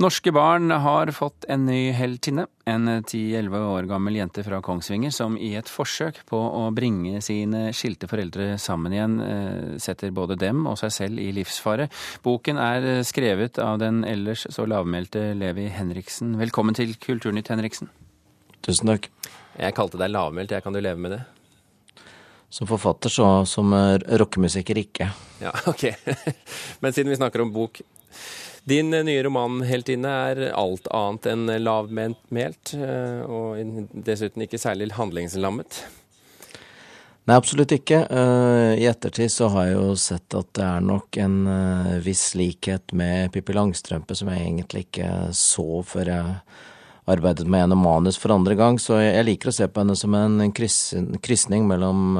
Norske barn har fått en ny heltinne. En 10-11 år gammel jente fra Kongsvinger som i et forsøk på å bringe sine skilte foreldre sammen igjen, eh, setter både dem og seg selv i livsfare. Boken er skrevet av den ellers så lavmælte Levi Henriksen. Velkommen til Kulturnytt, Henriksen. Tusen takk. Jeg kalte deg lavmælt, jeg kan du leve med det? Som forfatter, så. Som rockemusiker ikke. Ja, ok. Men siden vi snakker om bok, din nye roman 'Heltinne' er alt annet enn lavmælt, eh, og dessuten ikke særlig handlingslammet. Nei, absolutt ikke. Eh, I ettertid så har jeg jo sett at det er nok en viss likhet med Pippi Langstrømpe som jeg egentlig ikke så før jeg arbeidet med henne manus for andre gang. Så jeg liker å se på henne som en krysning mellom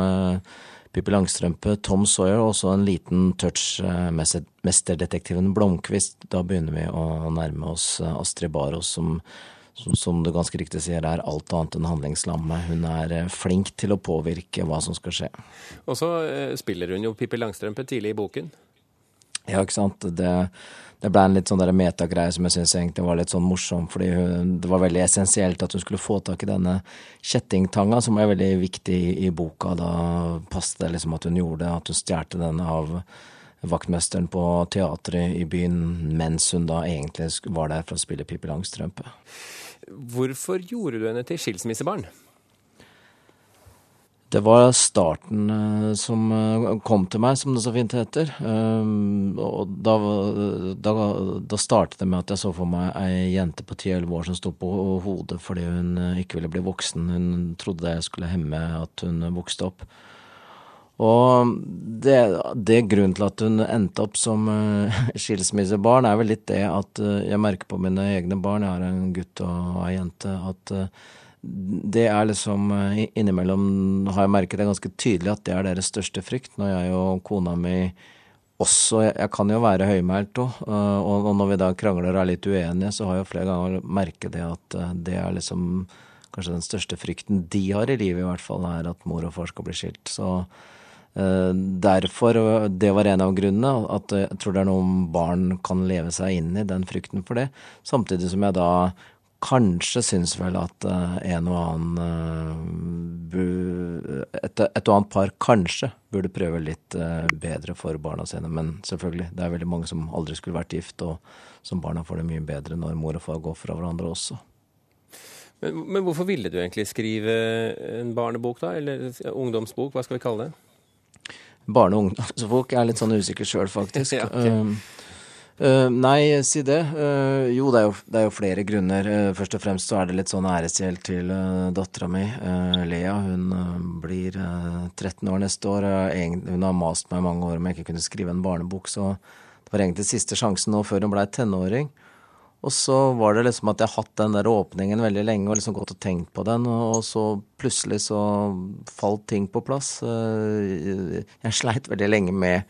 Pippi Langstrømpe, Tom Sawyer og også en liten touch eh, mesterdetektiven Blomkvist. Da begynner vi å nærme oss eh, Astrid Baros, som, som, som du ganske riktig sier er alt annet enn handlingslamme. Hun er eh, flink til å påvirke hva som skal skje. Og så spiller hun jo Pippi Langstrømpe tidlig i boken. Ja, ikke sant. Det det ble en litt sånn metagreie som jeg syns egentlig var litt sånn morsom, fordi hun, det var veldig essensielt at hun skulle få tak i denne kjettingtanga, som er veldig viktig i, boka. Da passet det liksom at hun gjorde det, at hun stjal den av vaktmesteren på teatret i byen, mens hun da egentlig var der for å spille Pippi Langstrømpe. Hvorfor gjorde du henne til skilsmissebarn? Det var starten uh, som uh, kom til meg, som det så fint heter. Um, og da, da, da, startet det med at jeg så for meg ei jente på 10-11 år som sto på hodet fordi hun uh, ikke ville bli voksen. Hun trodde det skulle hemme at hun vokste opp. Og det, det grunnen til at hun endte opp som skilsmissebarn, er vel litt det at jeg merker på mine egne barn, jeg har en gutt og ei jente, at det er liksom eh, Innimellom har jeg merket det ganske tydelig at det er deres største frykt. Når jeg og kona mi også Jeg, jeg kan jo være høymælt òg, eh, og, og når vi da krangler og er litt uenige, så har jeg flere ganger merket det at eh, det er liksom kanskje den største frykten de har i livet, i hvert fall, er at mor og far skal bli skilt. Så derfor, det var en av grunnene, at jeg tror det er noe barn kan leve seg inn i, den frykten for det. Samtidig som jeg da kanskje syns vel at uh, en og annen uh, et, et, og annet par kanskje burde prøve litt uh, bedre for barna sine. Men selvfølgelig, det er veldig mange som aldri skulle vært gift, og som barna får det mye bedre når mor og far går fra hverandre også. Men, men hvorfor ville du egentlig skrive en barnebok, da? Eller ungdomsbok, hva skal vi kalle det? Barne- og ungdomsbok er litt sånn usikker sjøl, faktisk. ja, okay. Uh, nei, si det. Uh, jo, det jo, det er jo, flere grunner. Uh, først og fremst så er det litt sånn æresgjeld til uh, dattera mi, Lea. Hun blir 13 år neste år. hun har mast meg i mange år om jeg ikke kunne skrive en barnebok, så det var egentlig siste sjansen nå før hun blei tenåring. Og så var det liksom at jeg har hatt den der åpningen veldig lenge og liksom gått og tenkt på den, og så plutselig så falt ting på plass. Jeg sleit veldig lenge med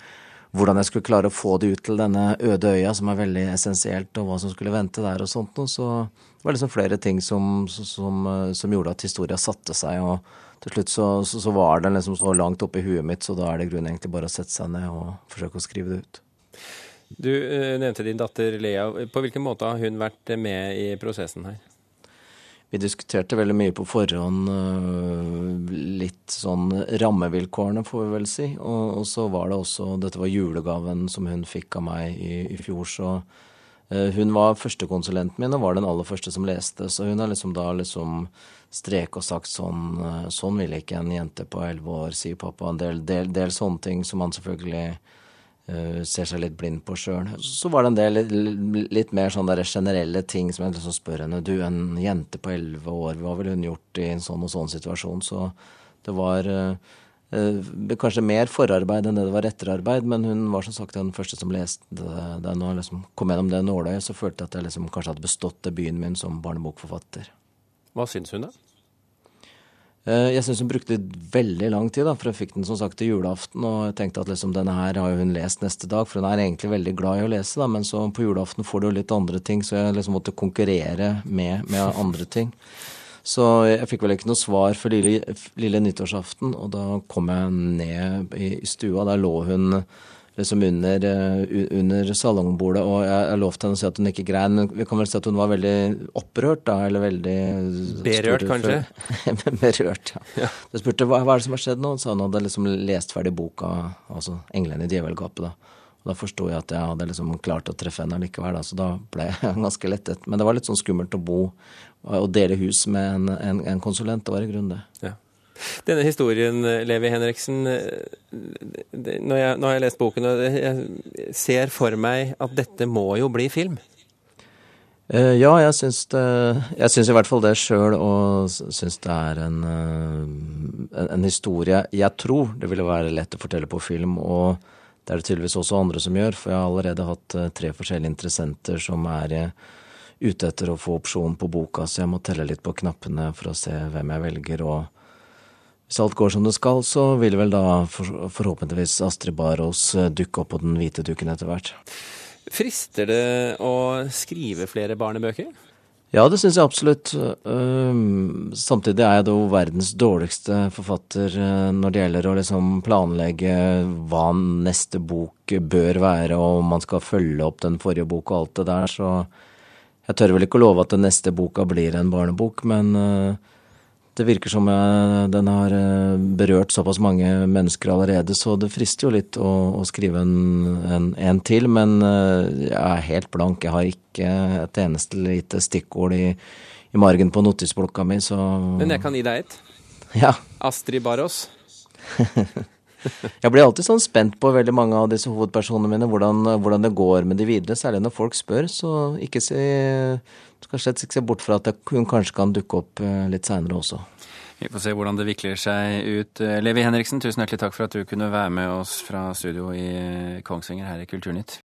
hvordan jeg skulle klare å få det ut til denne øde øya, som er veldig essensielt, og hva som skulle vente der og sånt noe. Så det var liksom flere ting som, som, som gjorde at historia satte seg, og til slutt så, så, så var den liksom så langt oppe i huet mitt, så da er det grunn egentlig bare å sette seg ned og forsøke å skrive det ut. Du eh, nevnte din datter Lea. På hvilken måte har hun vært med i prosessen her? Vi diskuterte veldig mye på forhånd øh, litt sånn rammevilkårene, får vi vel si. Og, og, så var det også Dette var julegaven som hun fikk av meg i, i fjor, så uh, hun var førstekonsulenten min og var den aller første som leste. Så hun har liksom da liksom strek og sagt sånn øh, Sånn vil ikke en jente på elleve år, sier pappa. En del, del, del sånne ting som han selvfølgelig ser seg litt blind på sjøl. Så var det en del litt mer sånn generelle ting som jeg liksom spør henne. Du, en jente på elleve år, hva ville hun gjort i en sånn og sånn situasjon? Så det var uh, kanskje mer forarbeid enn det det var etterarbeid, men hun var som sagt den første som leste den og liksom kom gjennom det nåløyet. Så følte jeg at jeg liksom kanskje hadde bestått debuten min som barnebokforfatter. Hva syns hun, da? Eh, jeg syns hun brukte veldig lang tid, da, for jeg fikk den som sagt til julaften. Og jeg tenkte at liksom denne her har hun lest neste dag, for hun er egentlig veldig glad i å lese. da, Men så på julaften får du jo litt andre ting, så jeg liksom måtte konkurrere med, med andre ting. Så jeg fikk vel ikke noe svar for lille, lille nyttårsaften, og da kom jeg ned i stua. Der lå hun liksom under, under salongbordet, og jeg, jeg lovte henne å si at hun ikke grein. Vi kan vel si at hun var veldig opprørt, da, eller veldig Berørt, kanskje? Berørt, ja. ja. Jeg spurte hva, hva er det som har skjedd nå, så hun hadde liksom lest ferdig boka, altså 'Englene i djevelgapet', da. Og da forsto jeg at jeg hadde liksom klart å treffe henne likevel, da, så da ble jeg ganske lettet. Men det var litt sånn skummelt å bo og dele hus med en, en, en konsulent. Det var i grunnen det. Ja. Denne historien, Levi Henriksen, nå har jeg lest boken, jeg ser for meg at dette må jo bli film? Eh, ja, jeg syns, det, jeg syns i hvert fall det sjøl, og syns det er en, eh, en, en, historie jeg tror det ville være lett å fortelle på film. Og det er det tydeligvis også andre som gjør, for jeg har allerede hatt eh, tre forskjellige interessenter som er ute etter å få opsjon på boka, så jeg må telle litt på knappene for å se hvem jeg velger. og hvis alt går som det skal, så vil vel da for, forhåpentligvis Astrid Barås eh, dukke opp på den hvite duken etter hvert. Frister det å skrive flere barnebøker? Ja, det syns jeg absolutt. Samtidig er jeg da verdens dårligste forfatter eh, når det gjelder å liksom planlegge hva neste bok bør være, og om man skal følge opp den forrige boka og alt det der, så jeg tør vel ikke å love at den neste boka blir en barnebok, men eh, det virker som den har eh, berørt såpass mange mennesker allerede, så det frister jo litt å, å skrive en, en, en, til. Men eh, jeg er helt blank. Jeg har ikke et eneste lite stikkord i, i margen på notisblokka mi, så Men jeg kan gi deg et. Ja. Astrid Barås. jeg blir alltid sånn spent på veldig mange av disse hovedpersonene mine, hvordan, hvordan det går med de videre. Særlig når folk spør, så ikke se, skal slett ikke se bort fra at hun kanskje kan dukke opp eh, litt seinere også. Vi får se hvordan det vikler seg ut. Eh, Levi Henriksen, tusen hjertelig takk for at du kunne være med oss fra studio i Kongsvinger her i Kulturnytt.